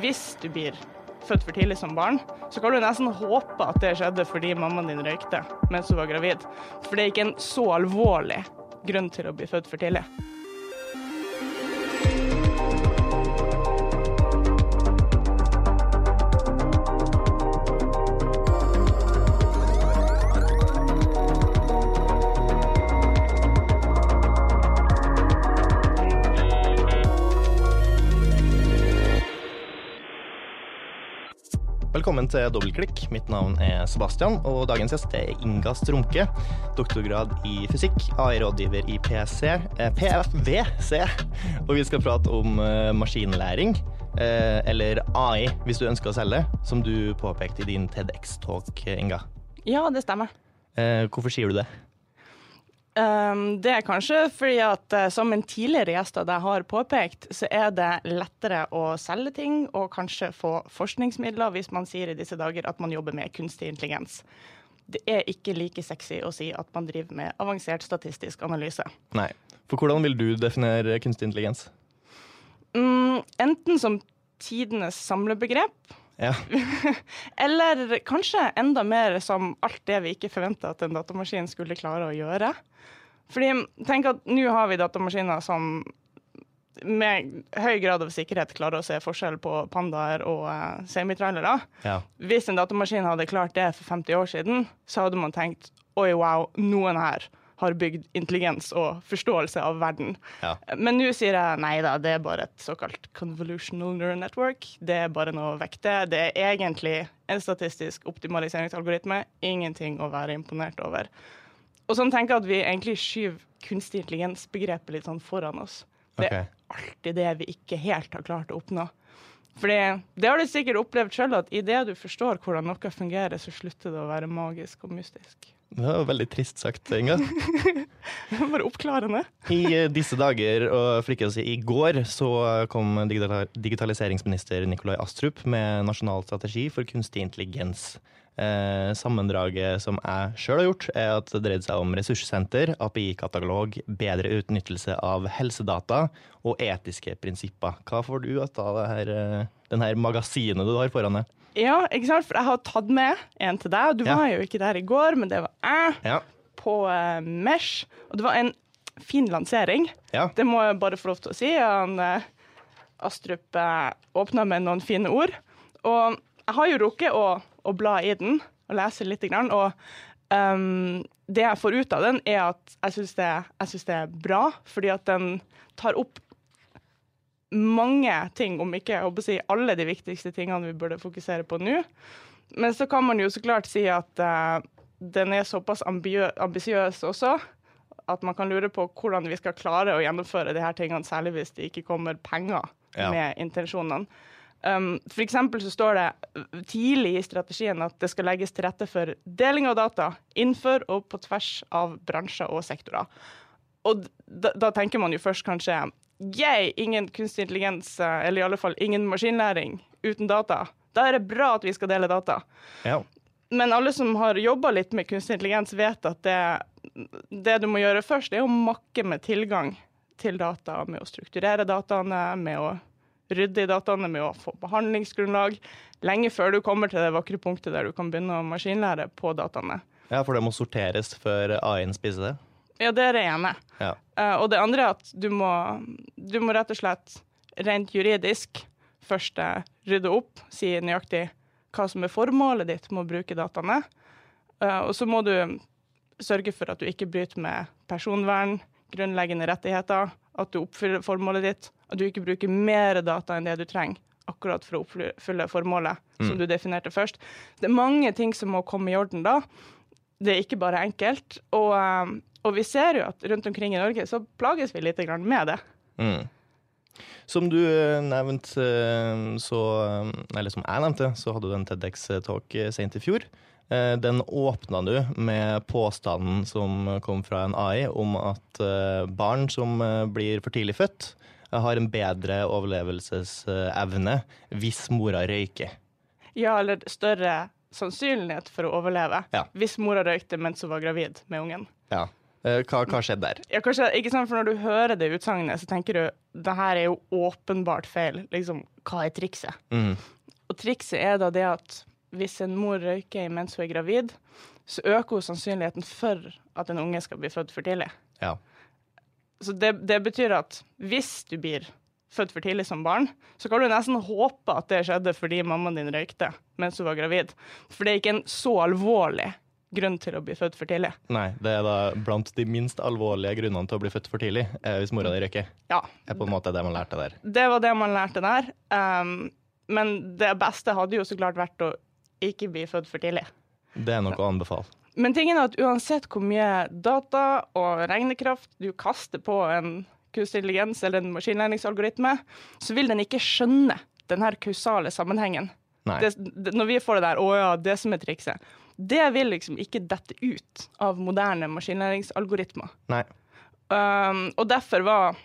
hvis du blir født for tidlig som barn, så kan du nesten håpe at det skjedde fordi mammaen din røykte mens hun var gravid. For det er ikke en så alvorlig grunn til å bli født for tidlig. Velkommen til Dobbeltklikk. Mitt navn er Sebastian, og dagens gjest er Inga Strumke. Doktorgrad i fysikk, AI-rådgiver i PC, eh, PFVC. Og vi skal prate om eh, maskinlæring, eh, eller AI hvis du ønsker å selge, som du påpekte i din TEDX-talk, Inga. Ja, det stemmer. Eh, hvorfor sier du det? Um, det er kanskje fordi at uh, som en tidligere gjest av deg har påpekt, så er det lettere å selge ting og kanskje få forskningsmidler hvis man sier i disse dager at man jobber med kunstig intelligens. Det er ikke like sexy å si at man driver med avansert statistisk analyse. Nei. For hvordan vil du definere kunstig intelligens? Um, enten som tidenes samlebegrep, Ja. eller kanskje enda mer som alt det vi ikke forventa at en datamaskin skulle klare å gjøre. Fordi tenk at nå har vi datamaskiner som med høy grad av sikkerhet klarer å se forskjell på pandaer og uh, semitrailere. ja. Hvis en datamaskin hadde klart det for 50 år siden, så hadde man tenkt oi, wow, noen her har bygd intelligens og forståelse av verden. Ja. Men nå sier jeg nei da, det er bare et såkalt convolutional neural network. Det er bare noe å vekte. Det er egentlig en statistisk optimaliseringsalgoritme. Ingenting å være imponert over. Og sånn tenker jeg at vi egentlig skyver kunstig intelligens-begrepet litt sånn foran oss. Det er alltid det vi ikke helt har klart å oppnå. Fordi det har du sikkert opplevd sjøl, at idet du forstår hvordan noe fungerer, så slutter det å være magisk og mystisk. Det var veldig trist sagt, Inga. Bare oppklarende. I eh, disse dager, og for ikke å si i går, så kom digitaliseringsminister Nikolai Astrup med nasjonal strategi for kunstig intelligens. Eh, sammendraget som jeg sjøl har gjort, er at det dreide seg om ressurssenter, API-katalog, bedre utnyttelse av helsedata og etiske prinsipper. Hva får du ut av denne, eh, den her magasinet du har foran deg? Ja, ikke sant? For jeg har tatt med en til deg. Du Ja. var jo ikke der i går, men det var jeg Ja. på eh, Mesh. Og det var en fin lansering. Ja. Det må jeg bare få lov til å si. Han, eh, Astrup uh, åpna med noen fine ord. Og jeg har jo rukket å, å bla i den og lese litt. Grann, og um, det jeg får ut av den, er at jeg syns det, det er bra, fordi at den tar opp mange ting, om ikke si, alle de viktigste tingene vi burde fokusere på nå. Men så kan man jo så klart si at uh, den er såpass ambisiøs også at man kan lure på hvordan vi skal klare å gjennomføre de her tingene, særlig hvis det ikke kommer penger Ja. med intensjonene. Um, for så står det tidlig i strategien at det skal legges til rette for deling av data innenfor og på tvers av bransjer og sektorer. Og da, da tenker man jo først kanskje Yay, ingen kunstig intelligens, eh, eller i alle fall ingen maskinlæring uten data. Da er det bra at vi skal dele data. ja. Men alle som har jobba litt med kunstig intelligens, vet at det, det du må gjøre først, er å makke med tilgang til data, med å strukturere dataene, med å rydde i dataene, med å få behandlingsgrunnlag. Lenge før du kommer til det vakre punktet der du kan begynne å maskinlære på dataene. ja, for det må sorteres før AI-en spiser det. Ja, det er det ene. Ja. Uh, og det andre er at du må, du må rett og slett rent juridisk først eh, rydde opp, si nøyaktig hva som er formålet ditt med å bruke dataene. Uh, og så må du sørge for at du ikke bryter med personvern, grunnleggende rettigheter, at du oppfyller formålet ditt, at du ikke bruker mer data enn det du trenger akkurat for å oppfylle formålet som du definerte først. Det er mange ting som må komme i orden da. Det er ikke bare enkelt. Og, eh, og vi ser jo at rundt omkring i Norge så plages vi litt grann med det. Mm. Som du eh, nevnte, eh, så Eller som jeg nevnte, så hadde du en TEDX-talk eh, sent i fjor. Eh, Den åpna du med påstanden som kom fra en AI om at eh, barn som eh, blir for tidlig født, eh, har en bedre overlevelsesevne hvis mora røyker. Ja, eller større sannsynlighet for å overleve Ja. hvis mora røykte mens hun var gravid med ungen. Ja. Eh, hva, hva skjedde der? Ja, kanskje, ikke sant, for Når du hører det utsagnet, så tenker du det her er jo åpenbart feil. Liksom, Hva er trikset? Mm. Og trikset er da det at hvis en mor røyker mens hun er gravid, så øker hun sannsynligheten for at en unge skal bli født for tidlig. Ja. Så det, det betyr at hvis du blir født for tidlig som barn, så kan du nesten håpe at det skjedde fordi mammaen din røykte mens hun var gravid. For det er ikke en så alvorlig grunn til å bli født for tidlig. Nei, det er da blant de minst alvorlige grunnene til å bli født for tidlig, eh, hvis mora di røyker. Ja, er på en måte det man lærte der. det var det man lærte der. Um, men det beste hadde jo så klart vært å ikke bli født for tidlig. Det er noe å anbefale. Men tingen er at uansett hvor mye data og regnekraft du kaster på en kunstig intelligens eller en maskinlæringsalgoritme, så vil den ikke skjønne den her kausale sammenhengen. Det, det, når vi får det der 'å ja, det som er trikset', det vil liksom ikke dette ut av moderne maskinlæringsalgoritmer. Nei. Um, og derfor var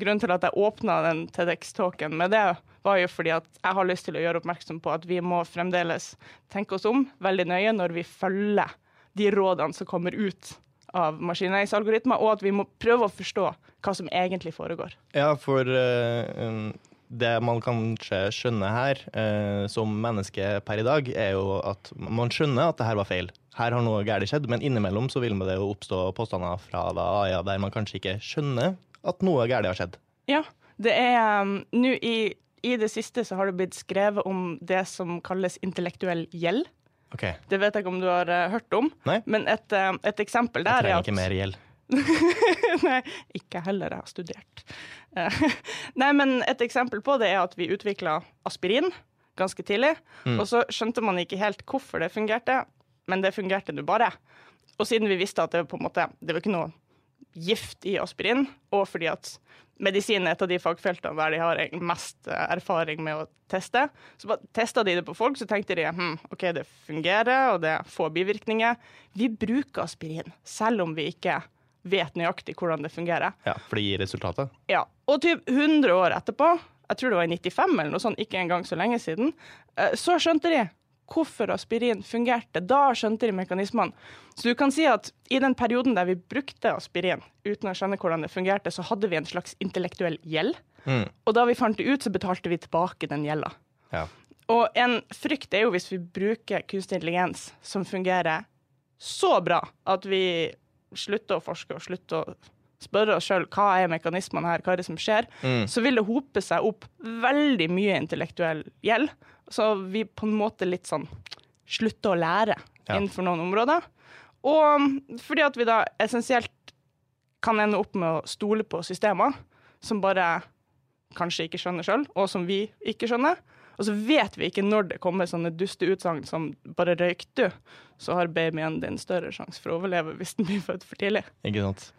grunnen til at jeg åpna den TEDX-talken med det, var jo fordi at jeg har lyst til å gjøre oppmerksom på at vi må fremdeles tenke oss om veldig nøye når vi følger de rådene som kommer ut av maskinlæringsalgoritmer, og at vi må prøve å forstå hva som egentlig foregår. Ja, for uh, det man kanskje skjønner her, eh, som menneske per i dag, er jo at man skjønner at det her var feil. Her har noe galt skjedd, men innimellom så vil det jo oppstå påstander fra da ja, der man kanskje ikke skjønner at noe galt har skjedd. Ja, det er um, Nå i, i det siste så har det blitt skrevet om det som kalles intellektuell gjeld. Okay. Det vet jeg ikke om du har uh, hørt om, Nei. men et, uh, et eksempel der er at Jeg trenger ikke mer gjeld. Nei, ikke heller. Jeg har studert. Eh, Nei, men et eksempel på det er at vi utvikla aspirin ganske tidlig. Mm. Og så skjønte man ikke helt hvorfor det fungerte, men det fungerte nå bare. Og siden vi visste at det på en måte, det var ikke noe gift i aspirin, og fordi at medisin er et av de fagfeltene der de har mest eh, erfaring med å teste, så testa de det på folk, så tenkte de hm, OK, det fungerer, og det er få bivirkninger. Vi bruker aspirin, selv om vi ikke vet nøyaktig hvordan det fungerer. Ja, for det gir resultatet? Ja, og typ 100 år etterpå, jeg tror det var i 95 eller noe sånt, ikke engang så lenge siden, eh, så skjønte de hvorfor aspirin fungerte. Da skjønte de mekanismene. Så du kan si at i den perioden der vi brukte aspirin uten å skjønne hvordan det fungerte, så hadde vi en slags intellektuell gjeld. Mm. Og da vi fant det ut, så betalte vi tilbake den gjelda. Ja. Og en frykt er jo hvis vi bruker kunstig intelligens som fungerer så bra at vi slutter å forske og slutter å spørre oss sjøl hva er mekanismene her, hva er det som skjer, Mm. så vil det hope seg opp veldig mye intellektuell gjeld. Så vi på en måte litt sånn slutter å lære Ja. innenfor noen områder. Og fordi at vi da essensielt kan ende opp med å stole på systemer som bare kanskje ikke skjønner sjøl, og som vi ikke skjønner. Og så vet vi ikke når det kommer sånne duste utsagn som 'bare røyk du', så har babyen din større sjanse for å overleve hvis den blir født for tidlig. Ikke sant.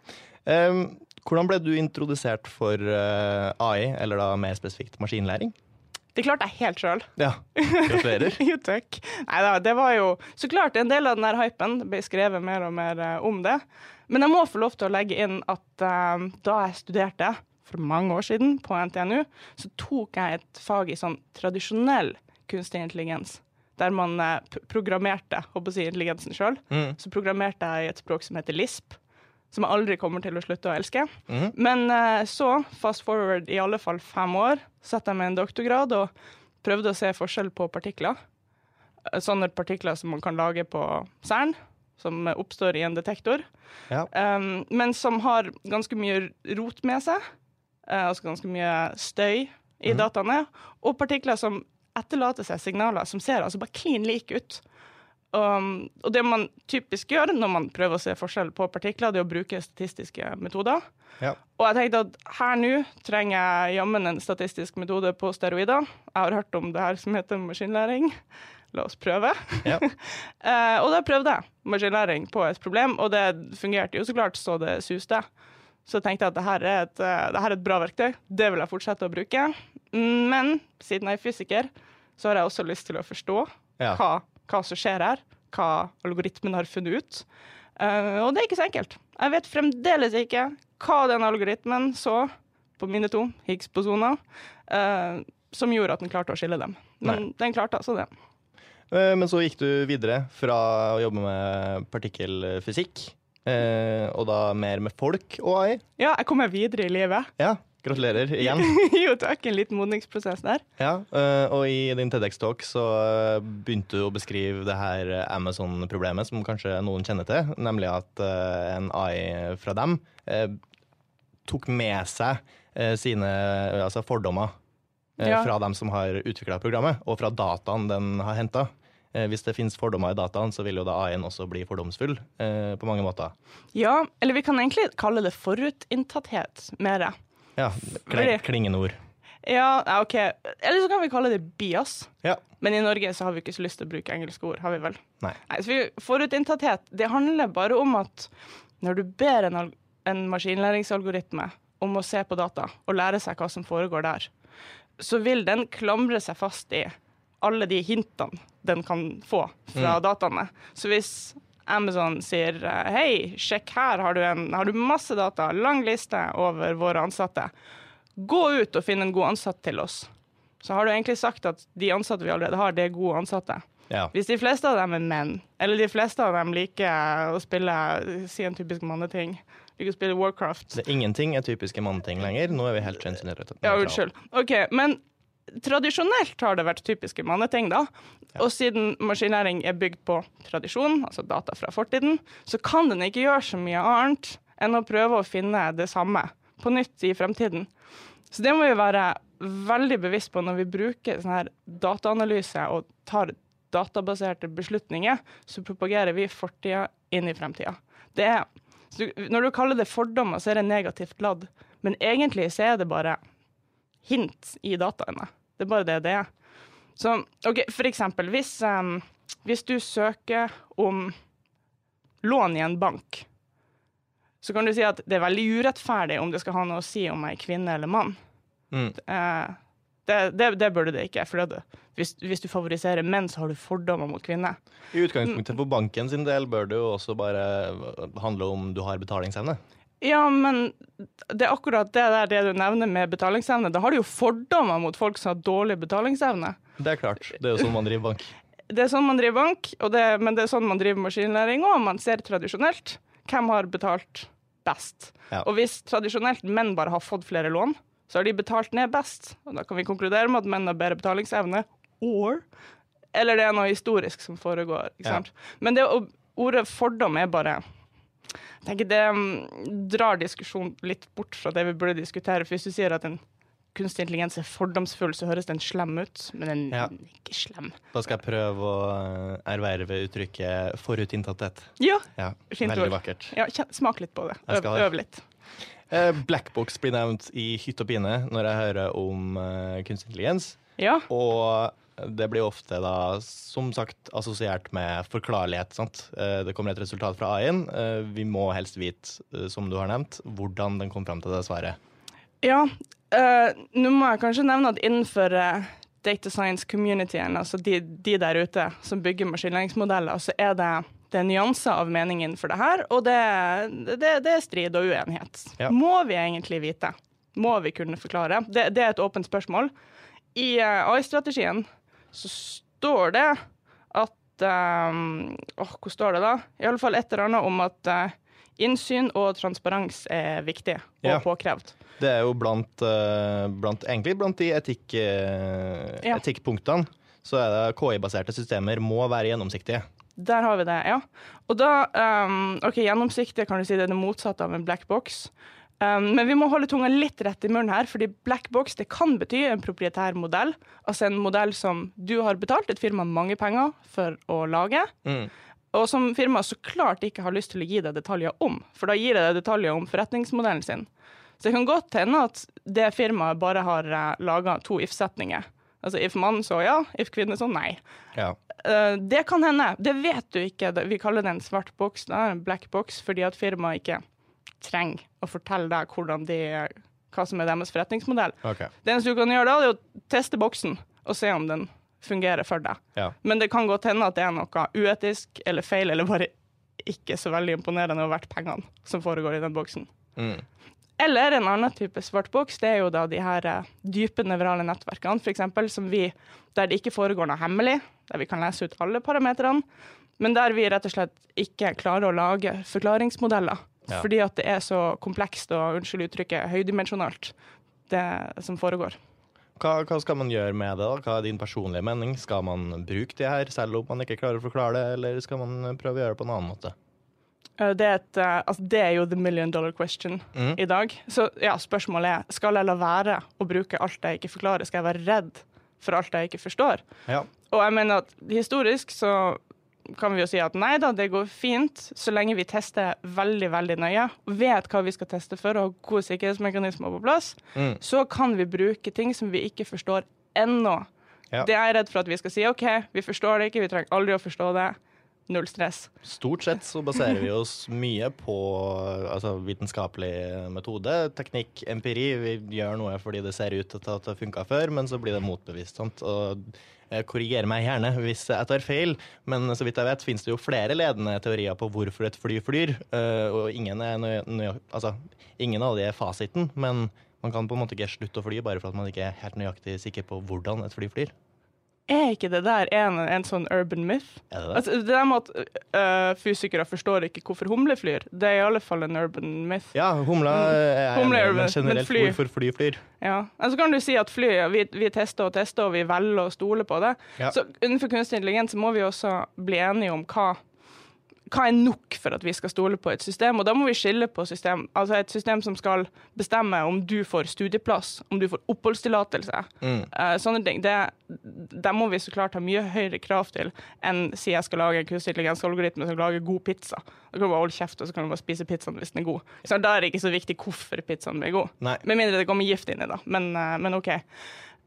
Um, hvordan ble du introdusert for uh, AI, eller da mer spesifikt maskinlæring? Det klarte jeg helt sjøl. Ja, gratulerer. jo, takk. Nei da, det var jo så klart en del av den der hypen. Det ble skrevet mer og mer uh, om det. Men jeg må få lov til å legge inn at uh, da jeg studerte for mange år siden på NTNU, så tok jeg et fag i sånn tradisjonell kunstig intelligens. Der man eh, programmerte håper si, intelligensen sjøl. Mm. Så programmerte jeg i et språk som heter LISP, som jeg aldri kommer til å slutte å elske. Mm. Men eh, så, fast forward i alle fall fem år, satte jeg meg en doktorgrad og prøvde å se forskjell på partikler. Eh, Sånne partikler som man kan lage på CERN, som oppstår i en detektor, Ja. um, men som har ganske mye rot med seg, altså ganske mye støy i mm. dataene, og partikler som etterlater seg signaler som ser altså bare klin like ut. Um, og det man typisk gjør når man prøver å se forskjell på partikler, det er å bruke statistiske metoder. Ja. Og jeg tenkte at her nå trenger jeg jammen en statistisk metode på steroider. Jeg har hørt om det her som heter maskinlæring. La oss prøve. Ja. uh, og da prøvde jeg maskinlæring på et problem, og det fungerte jo så klart så det suste. Så tenkte jeg at dette er et, dette er et bra verktøy, det vil jeg fortsette å bruke. Men siden jeg er fysiker, så har jeg også lyst til å forstå Ja. hva, hva som skjer her, hva algoritmen har funnet ut. Uh, og det er ikke så enkelt. Jeg vet fremdeles ikke hva den algoritmen så på mine to Higgs-posoner uh, som gjorde at den klarte å skille dem. Men den klarte altså det. Uh, Men så gikk du videre fra å jobbe med partikkelfysikk Eh, og da mer med folk og AI. Ja, jeg kommer videre i livet. Ja, gratulerer igjen. jo, takk. En liten modningsprosess der. Ja, eh, og i din TEDX-talk så eh, begynte du å beskrive det her Amazon-problemet som kanskje noen kjenner til, nemlig at eh, en AI fra dem eh, tok med seg eh, sine altså fordommer eh, Ja. fra dem som har utvikla programmet, og fra dataen den har henta. Hvis det finnes fordommer i dataen, så vil jo da A1 også bli fordomsfull eh, på mange måter. Ja, eller vi kan egentlig kalle det forutinntatthet mer. Ja, kling, klingende ord. Ja, OK. Eller så kan vi kalle det bias. Ja. Men i Norge så har vi ikke så lyst til å bruke engelske ord, har vi vel? Nei. så vi, forutinntatthet, det handler bare om at når du ber en, en maskinlæringsalgoritme om å se på data og lære seg hva som foregår der, så vil den klamre seg fast i alle de hintene den kan få fra dataene. Så hvis Amazon sier eh, hei, sjekk her, har du, en, har du masse data, lang liste over våre ansatte. Gå ut og finn en god ansatt til oss. Så har du egentlig sagt at de ansatte vi allerede har, det er gode ansatte. Ja. Hvis de fleste av dem er menn, eller de fleste av dem liker å spille si en typisk manneting, liker å spille Warcraft Det, ingenting er typiske manneting lenger. Nå er vi helt kjønnsnøytrale. Ja, unnskyld. OK, men tradisjonelt har det vært typiske manneting, da. Og siden maskinlæring er bygd på tradisjon, altså data fra fortiden, så kan den ikke gjøre så mye annet enn å prøve å finne det samme på nytt i fremtiden. Så det må vi være veldig bevisst på når vi bruker sånn her dataanalyse og tar databaserte beslutninger, så propagerer vi fortida inn i fremtida. Når du kaller det fordommer, så er det negativt ladd. Men egentlig så er det bare hint i dataene. Det er bare det det er. Så OK, for eksempel, hvis, um, hvis du søker om lån i en bank, så kan du si at det er veldig urettferdig om det skal ha noe å si om jeg er kvinne eller mann. Mm. Eh, det, det, det burde det ikke. For det, hvis, hvis du favoriserer menn, så har du fordommer mot kvinner. I utgangspunktet for banken sin del bør det jo også bare handle om du har betalingsevne. Ja, men det er akkurat det der det du nevner med betalingsevne. Da har du jo fordommer mot folk som har dårlig betalingsevne. Det er klart. Det er jo sånn man driver bank. Det er sånn man driver bank, det, men det er sånn man driver maskinlæring òg. Man ser tradisjonelt hvem har betalt best. Ja. Og hvis tradisjonelt menn bare har fått flere lån, så har de betalt ned best. Og da kan vi konkludere med at menn har bedre betalingsevne. Or Eller det er noe historisk som foregår. Ja. Men det, ordet fordom er bare tenker Det mm, drar diskusjonen litt bort fra det vi burde diskutere. For hvis du sier at en kunstig intelligens er fordomsfull, så høres den slem ut. Men den Ja. er ikke slem. Da skal jeg prøve å eh, erverve uttrykket forutinntatthet. Ja, Ja, Fint veldig ord. vakkert. ja smak litt på det. Jeg Øv, øv litt. Eh, Blackbox blir nevnt i hytt og pine når jeg hører om eh, kunstig intelligens. Ja. Og det blir ofte da, som sagt, assosiert med forklarlighet. sant? Eh, Det kommer et resultat fra AI-en. Eh, Vi må helst vite, eh, som du har nevnt, hvordan den kom fram til det svaret. Ja, øh, nå må jeg kanskje nevne at innenfor data science communityen, altså de, de der ute som bygger maskinlæringsmodeller, så er det, det er nyanser av mening innenfor det her, og det, det, det er strid og uenighet. Ja. Må vi egentlig vite? Må vi kunne forklare? Det, det er et åpent spørsmål. I AI-strategien så står det at um, oh, Hvor står det, da? I alle fall et eller annet om at uh, innsyn og transparens er viktig og Ja. påkrevd. Det er jo blant, eh, blant egentlig blant de etikk, eh, Ja. etikkpunktene så er det KI-baserte systemer må være gjennomsiktige. Der har vi det, ja. Og da um, OK, gjennomsiktig kan du si det er det motsatte av en black box. Um, men vi må holde tunga litt rett i munnen her, fordi black box det kan bety en proprietær modell. Altså en modell som du har betalt et firma mange penger for å lage, Mm. og som firmaet så klart ikke har lyst til å gi deg detaljer om. For da gir det deg detaljer om forretningsmodellen sin. Så det kan godt hende at det firmaet bare har uh, laga to if-setninger. Altså if mann, så ja. If kvinne, så nei. Ja. Uh, det kan hende. Det vet du ikke. Vi kaller det en svart boks, en black box, fordi at firmaet ikke trenger å fortelle deg hvordan de, hva som er deres forretningsmodell. Okay. Det eneste du kan gjøre da, det er å teste boksen og se om den fungerer for deg. Ja. Men det kan godt hende at det er noe uetisk eller feil, eller bare ikke så veldig imponerende og verdt pengene som foregår i den boksen. Mm. Eller en annen type svart boks, det er jo da de her eh, dype nevrale nettverkene, eksempel, som vi, der det ikke foregår noe hemmelig, der vi kan lese ut alle parametrene. men der vi rett og slett ikke klarer å lage forklaringsmodeller. Ja. Fordi at det er så komplekst og unnskyld uttrykket høydimensjonalt, det som foregår. Hva, hva skal man gjøre med det? da? Hva er din personlige mening? Skal man bruke det her selv om man ikke klarer å forklare det, eller skal man prøve å gjøre det på en annen måte? Eh, Det er, et, eh, altså det er jo the million dollar question mm. i dag. Så ja, spørsmålet er skal jeg la være å bruke alt jeg ikke forklarer. Skal jeg være redd for alt jeg ikke forstår? Ja. Og jeg mener at historisk så kan vi jo si at nei da, det går fint så lenge vi tester veldig veldig nøye og vet hva vi skal teste for og har gode sikkerhetsmekanismer på plass. Mm. Så kan vi bruke ting som vi ikke forstår ennå. Ja. Det er jeg redd for at vi skal si OK, vi forstår det ikke, vi trenger aldri å forstå det. Null stress. Stort sett så baserer vi oss mye på altså, vitenskapelig metode, teknikk, empiri. Vi gjør noe fordi det ser ut til at det funka før, men så blir det motbevist. Sant? Og korriger meg gjerne hvis jeg tar feil, men så vidt jeg vet, finnes det jo flere ledende teorier på hvorfor et fly flyr. eh, Og ingen, er altså, ingen av de er fasiten, men man kan på en måte ikke slutte å fly bare for at man ikke er helt nøyaktig sikker på hvordan et fly flyr. Er ikke det der en, en sånn urban myth? Det det? Altså, det der med at uh, fysikere forstår ikke hvorfor humle flyr, det er i alle fall en urban myth. Ja, humla er humle en, urban, generelt fly- hvorfor fly flyr. Ja. Altså kan du si at fly, vi, vi tester og tester, og vi velger å stole på det. Ja. Så innenfor kunstig intelligens må vi også bli enige om hva, hva er nok for at vi skal stole på et system. Og da må vi skille på system, altså et system som skal bestemme om du får studieplass, om du får oppholdstillatelse. Mm. Uh, sånne ting. Det, det, må vi så klart ha mye høyere krav til enn si jeg skal lage en kunstig intelligens-algoritme som skal lage god pizza. Da kan du bare holde kjeft, og så kan du bare spise pizzaen hvis den er god. Så da er det ikke så viktig hvorfor pizzaen blir god. Nei. Med mindre det kommer gift inn i, da. Men, uh, men OK.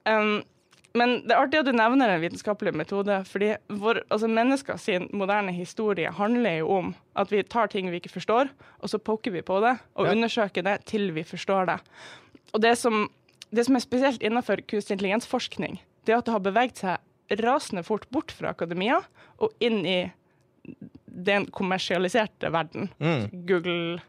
Um, men det er artig at du nevner en vitenskapelig metode, fordi vår, altså mennesker sin moderne historie handler jo om at vi tar ting vi ikke forstår, og så poker vi på det og Ja. undersøker det til vi forstår det. Og det som, det som er spesielt innenfor kunstig intelligensforskning, det er at det har beveget seg rasende fort bort fra akademia og inn i den kommersialiserte verden. Mm. Google,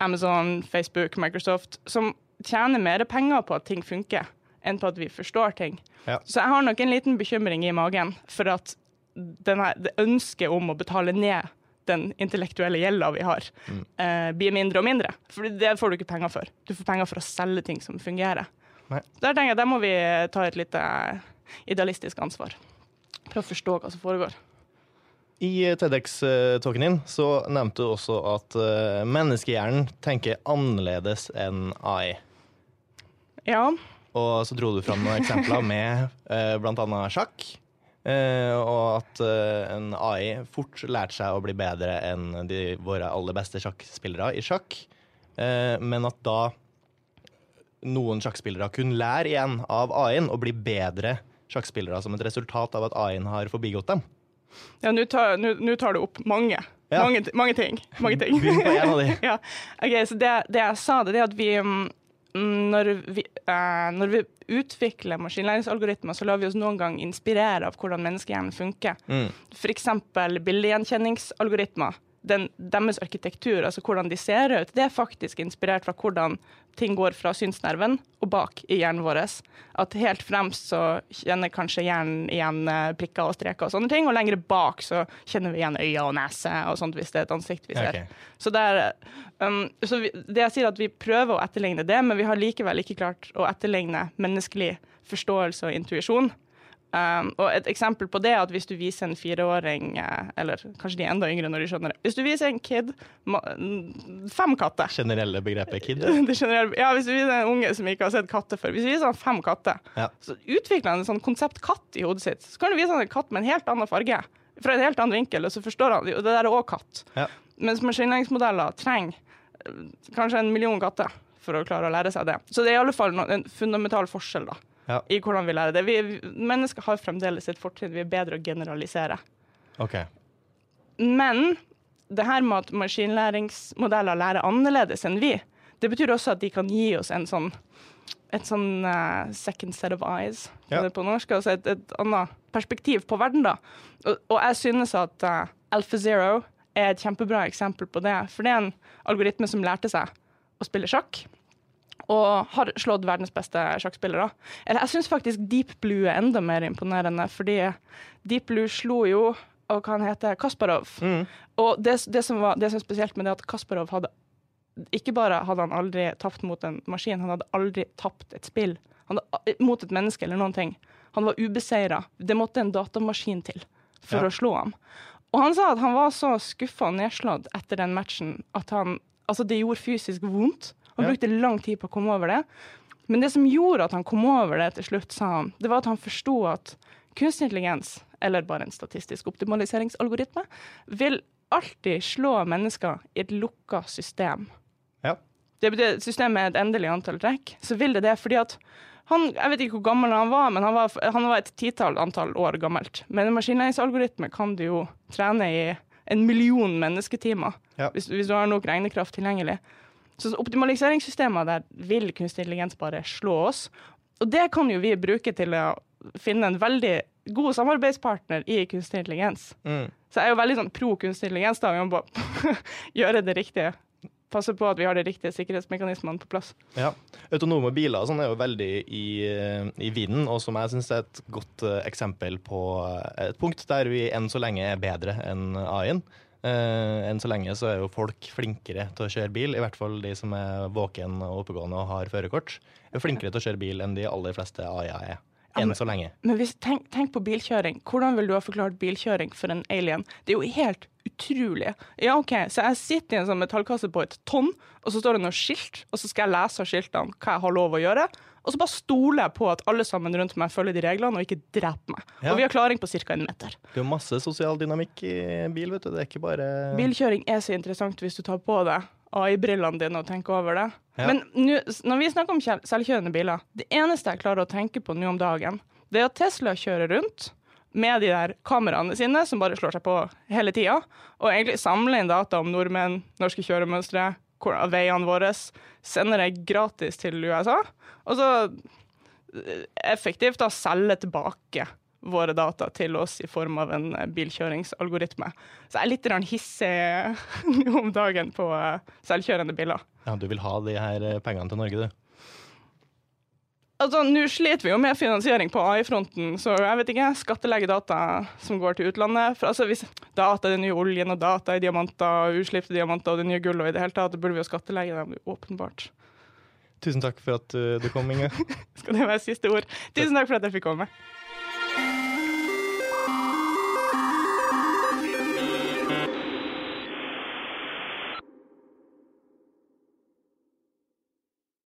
Amazon, Facebook, Microsoft, som tjener mer penger på at ting funker, enn på at vi forstår ting. Ja. Så jeg har nok en liten bekymring i magen for at denne, det ønsket om å betale ned den intellektuelle gjelda vi har, Mm. eh, blir mindre og mindre. For det får du ikke penger for. Du får penger for å selge ting som fungerer. Nei. Der tenker jeg, der må vi ta et lite idealistisk ansvar. Prøve å forstå hva som foregår. I TEDX-talken din så nevnte du også at eh, menneskehjernen tenker annerledes enn AI. Ja, Og så dro du fram noen eksempler med uh, bl.a. sjakk. eh, og at eh, en AI fort lærte seg å bli bedre enn de, våre aller beste sjakkspillere i sjakk. Eh, men at da noen sjakkspillere kunne lære igjen av AI-en og bli bedre sjakkspillere som et resultat av at AI-en har forbigått dem. Ja, nå tar, tar du opp mange. Ja. Mange, mange ting. Mange ting. Ja. Ok, så det, det jeg sa, det er at vi mm, når vi, uh, når vi utvikler maskinlæringsalgoritmer, så lar vi oss noen gang inspirere av hvordan menneskehjernen funker. Mm. F.eks. bildegjenkjenningsalgoritmer. Den, deres arkitektur, altså hvordan de ser ut, det er faktisk inspirert fra hvordan ting går fra synsnerven og bak i hjernen vår. At helt fremst så kjenner kanskje hjernen igjen eh, prikker og streker og sånne ting, og lenger bak så kjenner vi igjen øyne og nese og sånt hvis det er et ansikt vi ser. Okay. Så, det, er, um, så vi, det jeg sier at vi prøver å etterligne det, men vi har likevel ikke klart å etterligne menneskelig forståelse og intuisjon. Um, og et eksempel på det er at hvis du viser en fireåring, eh, eller kanskje de er enda yngre når de skjønner det Hvis du viser en kid mm, fem katter Generelle begrepet kid. det generelle- ja, Hvis du viser en unge som ikke har sett katter før, hvis du viser han fem katter, Ja. så utvikler han en sånn konsept katt i hodet sitt. Så kan du vise han en katt med en helt annen farge, fra en helt annen vinkel, og så forstår han og det der er òg katt. Ja. Mens maskinlæringsmodeller trenger eh, kanskje en million katter for å klare å lære seg det. Så det er i alle fall en fundamental forskjell da, Ja. i hvordan vi lærer det. Vi, mennesker har fremdeles et fortrinn. Vi er bedre å generalisere. Okay. Men det her med at maskinlæringsmodeller lærer annerledes enn vi, det betyr også at de kan gi oss en sånn et sånn uh, second set of eyes, Ja. ja. på norsk. Altså et, et annet perspektiv på verden, da. Og, og jeg synes at uh, AlphaZero er et kjempebra eksempel på det. For det er en algoritme som lærte seg å spille sjakk. Og har slått verdens beste sjakkspillere. Eller jeg syns faktisk Deep Blue er enda mer imponerende, fordi Deep Blue slo jo og hva han heter, Kasparov. Mm. Og det, det, som var, det som er spesielt med det, at Kasparov hadde Ikke bare hadde han aldri tapt mot en maskin, han hadde aldri tapt et spill. Hadde, mot et menneske eller noen ting. Han var ubeseira. Det måtte en datamaskin til for Ja. å slå ham. Og han sa at han var så skuffa og nedslått etter den matchen at han Altså, det gjorde fysisk vondt. Han brukte lang tid på å komme over det. Men det som gjorde at han kom over det til slutt, sa han, det var at han forsto at kunstig intelligens, eller bare en statistisk optimaliseringsalgoritme, vil alltid slå mennesker i et lukka system. Ja. Det betyr systemet er et endelig antall trekk, så vil det det fordi at han, Jeg vet ikke hvor gammel han var, men han var, han var et titall antall år gammelt. Men en maskinlæringsalgoritme kan du jo trene i en million mennesketimer Ja. hvis, hvis du har nok regnekraft tilgjengelig. Så optimaliseringssystemer der vil kunstig intelligens bare slå oss. Og det kan jo vi bruke til å finne en veldig god samarbeidspartner i kunstig intelligens. Mm. Så jeg er jo veldig sånn pro kunstig intelligens, da. Vi må bare gjøre det riktige. Passe på at vi har de riktige sikkerhetsmekanismene på plass. Ja. Autonome biler og sånn er jo veldig i, i vinden, og som jeg syns er et godt eh, eksempel på eh, et punkt der vi enn så lenge er bedre enn AI-en. Eh, enn så lenge så er jo folk flinkere til å kjøre bil, i hvert fall de som er våken og oppegående og har førerkort. Er flinkere til å kjøre bil enn de aller fleste AIA er. er. Enn så lenge. Men hvis, tenk, tenk på bilkjøring. Hvordan vil du ha forklart bilkjøring for en alien? Det er jo helt utrolig. Ja, OK, så jeg sitter i en sånn metallkasse på et tonn, og så står det noe skilt, og så skal jeg lese av skiltene hva jeg har lov å gjøre. Og så bare stoler jeg på at alle sammen rundt meg følger de reglene og ikke dreper meg. Ja. Og vi har klaring på ca. en meter. Det er jo masse sosial dynamikk i bil, vet du. Det er ikke bare Bilkjøring er så interessant hvis du tar på deg AI-brillene dine og tenker over det. Ja. Men nu, når vi snakker om selvkjørende biler, det eneste jeg klarer å tenke på nå om dagen, det er at Tesla kjører rundt med de der kameraene sine som bare slår seg på hele tida, og egentlig samler inn data om nordmenn, norske kjøremønstre, av veiene våre, sender det gratis til USA, og så eh, effektivt da selge tilbake våre data til oss i form av en eh, bilkjøringsalgoritme. Så jeg er litt hissig om dagen på eh, selvkjørende biler. Ja, du vil ha de her pengene til Norge, du. Altså, Nå sliter vi jo med finansiering på AI-fronten, så jeg vet ikke. Skattlegge data som går til utlandet. For altså, hvis Data er den nye oljen, og data er diamanter, uslipte diamanter og det nye gullet, og i det hele tatt, burde vi jo skattlegge dem, åpenbart. Tusen takk for at uh, du kom, Inge. Skal det være siste ord? Tusen takk for at jeg fikk komme.